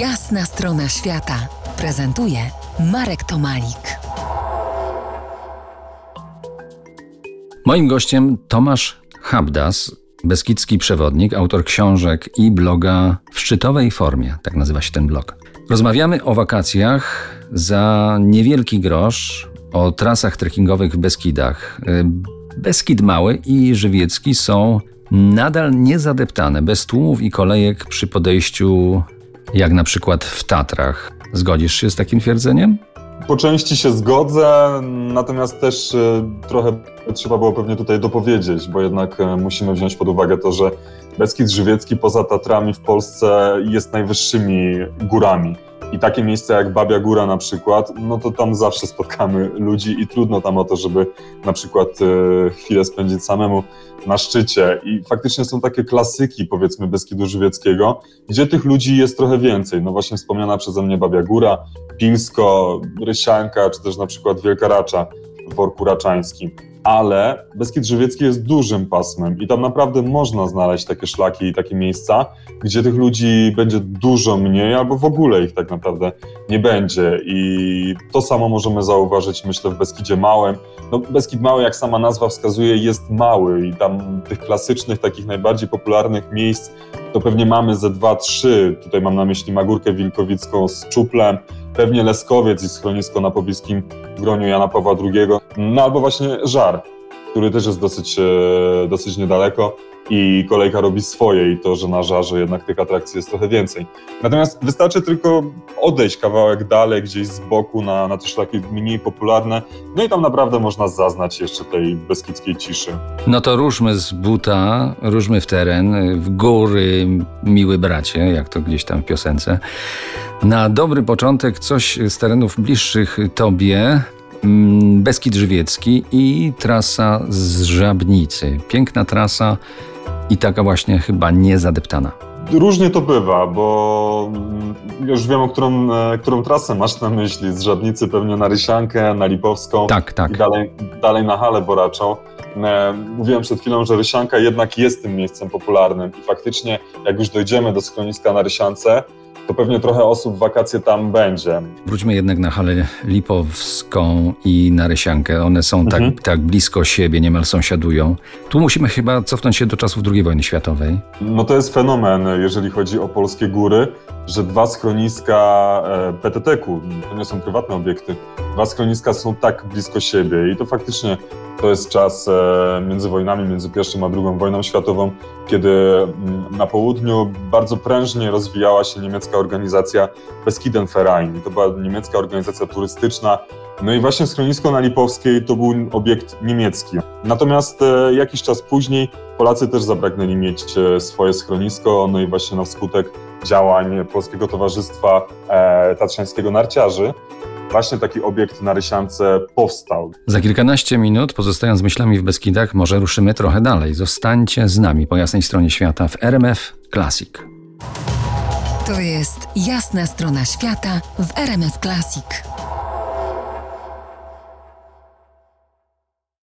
Jasna strona świata prezentuje Marek Tomalik. Moim gościem Tomasz Habdas, beskidzki przewodnik, autor książek i bloga w szczytowej formie, tak nazywa się ten blog. Rozmawiamy o wakacjach za niewielki grosz, o trasach trekkingowych w Beskidach. Beskid Mały i Żywiecki są nadal niezadeptane, bez tłumów i kolejek przy podejściu jak na przykład w Tatrach. Zgodzisz się z takim twierdzeniem? Po części się zgodzę, natomiast też e, trochę trzeba było pewnie tutaj dopowiedzieć, bo jednak e, musimy wziąć pod uwagę to, że Beskid Żywiecki poza Tatrami w Polsce jest najwyższymi górami. I takie miejsce jak Babia Góra na przykład, no to tam zawsze spotkamy ludzi i trudno tam o to, żeby na przykład e, chwilę spędzić samemu na szczycie. I faktycznie są takie klasyki, powiedzmy, Beskidu Żywieckiego, gdzie tych ludzi jest trochę więcej. No właśnie wspomniana przeze mnie Babia Góra, Pilsko, Rysianka, czy też na przykład Wielka Racza Worku Raczańskim ale Beskid Żywiecki jest dużym pasmem i tam naprawdę można znaleźć takie szlaki i takie miejsca, gdzie tych ludzi będzie dużo mniej albo w ogóle ich tak naprawdę nie będzie i to samo możemy zauważyć myślę w Beskidzie Małym. No, Beskid Mały, jak sama nazwa wskazuje, jest mały i tam tych klasycznych, takich najbardziej popularnych miejsc to pewnie mamy ze dwa, trzy. Tutaj mam na myśli Magórkę Wilkowicką z Czuplem, pewnie Leskowiec i schronisko na pobliskim groniu Jana Pawła II, no albo właśnie Żar, który też jest dosyć, e, dosyć niedaleko i kolejka robi swoje i to, że na żarze jednak tych atrakcji jest trochę więcej. Natomiast wystarczy tylko odejść kawałek dalej, gdzieś z boku na, na te szlaki mniej popularne, no i tam naprawdę można zaznać jeszcze tej beskidzkiej ciszy. No to ruszmy z buta, ruszmy w teren, w góry, miły bracie, jak to gdzieś tam w piosence. Na dobry początek coś z terenów bliższych tobie, mm, Beskid Żywiecki i trasa z Żabnicy. Piękna trasa, i taka właśnie chyba niezadeptana. Różnie to bywa, bo mm, już wiem, o którą, e, którą trasę masz na myśli. Z Żabnicy pewnie na Rysiankę, na Lipowską tak, tak. i dalej, dalej na Halę Boraczą. E, mówiłem przed chwilą, że Rysianka jednak jest tym miejscem popularnym i faktycznie jak już dojdziemy do schroniska na Rysiance, to pewnie trochę osób w wakacje tam będzie. Wróćmy jednak na halę Lipowską i na Rysiankę. One są tak, mhm. tak blisko siebie, niemal sąsiadują. Tu musimy chyba cofnąć się do czasów II wojny światowej. No to jest fenomen, jeżeli chodzi o polskie góry, że dwa schroniska e, PTT-ku, to nie są prywatne obiekty, dwa schroniska są tak blisko siebie i to faktycznie to jest czas e, między wojnami, między pierwszą a drugą wojną światową, kiedy mm, na południu bardzo prężnie rozwijała się niemiecka organizacja Beskidenverein. To była niemiecka organizacja turystyczna. No i właśnie schronisko na Lipowskiej to był obiekt niemiecki. Natomiast e, jakiś czas później Polacy też zapragnęli mieć e, swoje schronisko, no i właśnie na skutek działań Polskiego Towarzystwa Tatrzańskiego Narciarzy właśnie taki obiekt na Rysiance powstał. Za kilkanaście minut, pozostając myślami w Beskidach, może ruszymy trochę dalej. Zostańcie z nami po jasnej stronie świata w RMF Classic. To jest jasna strona świata w RMF Classic.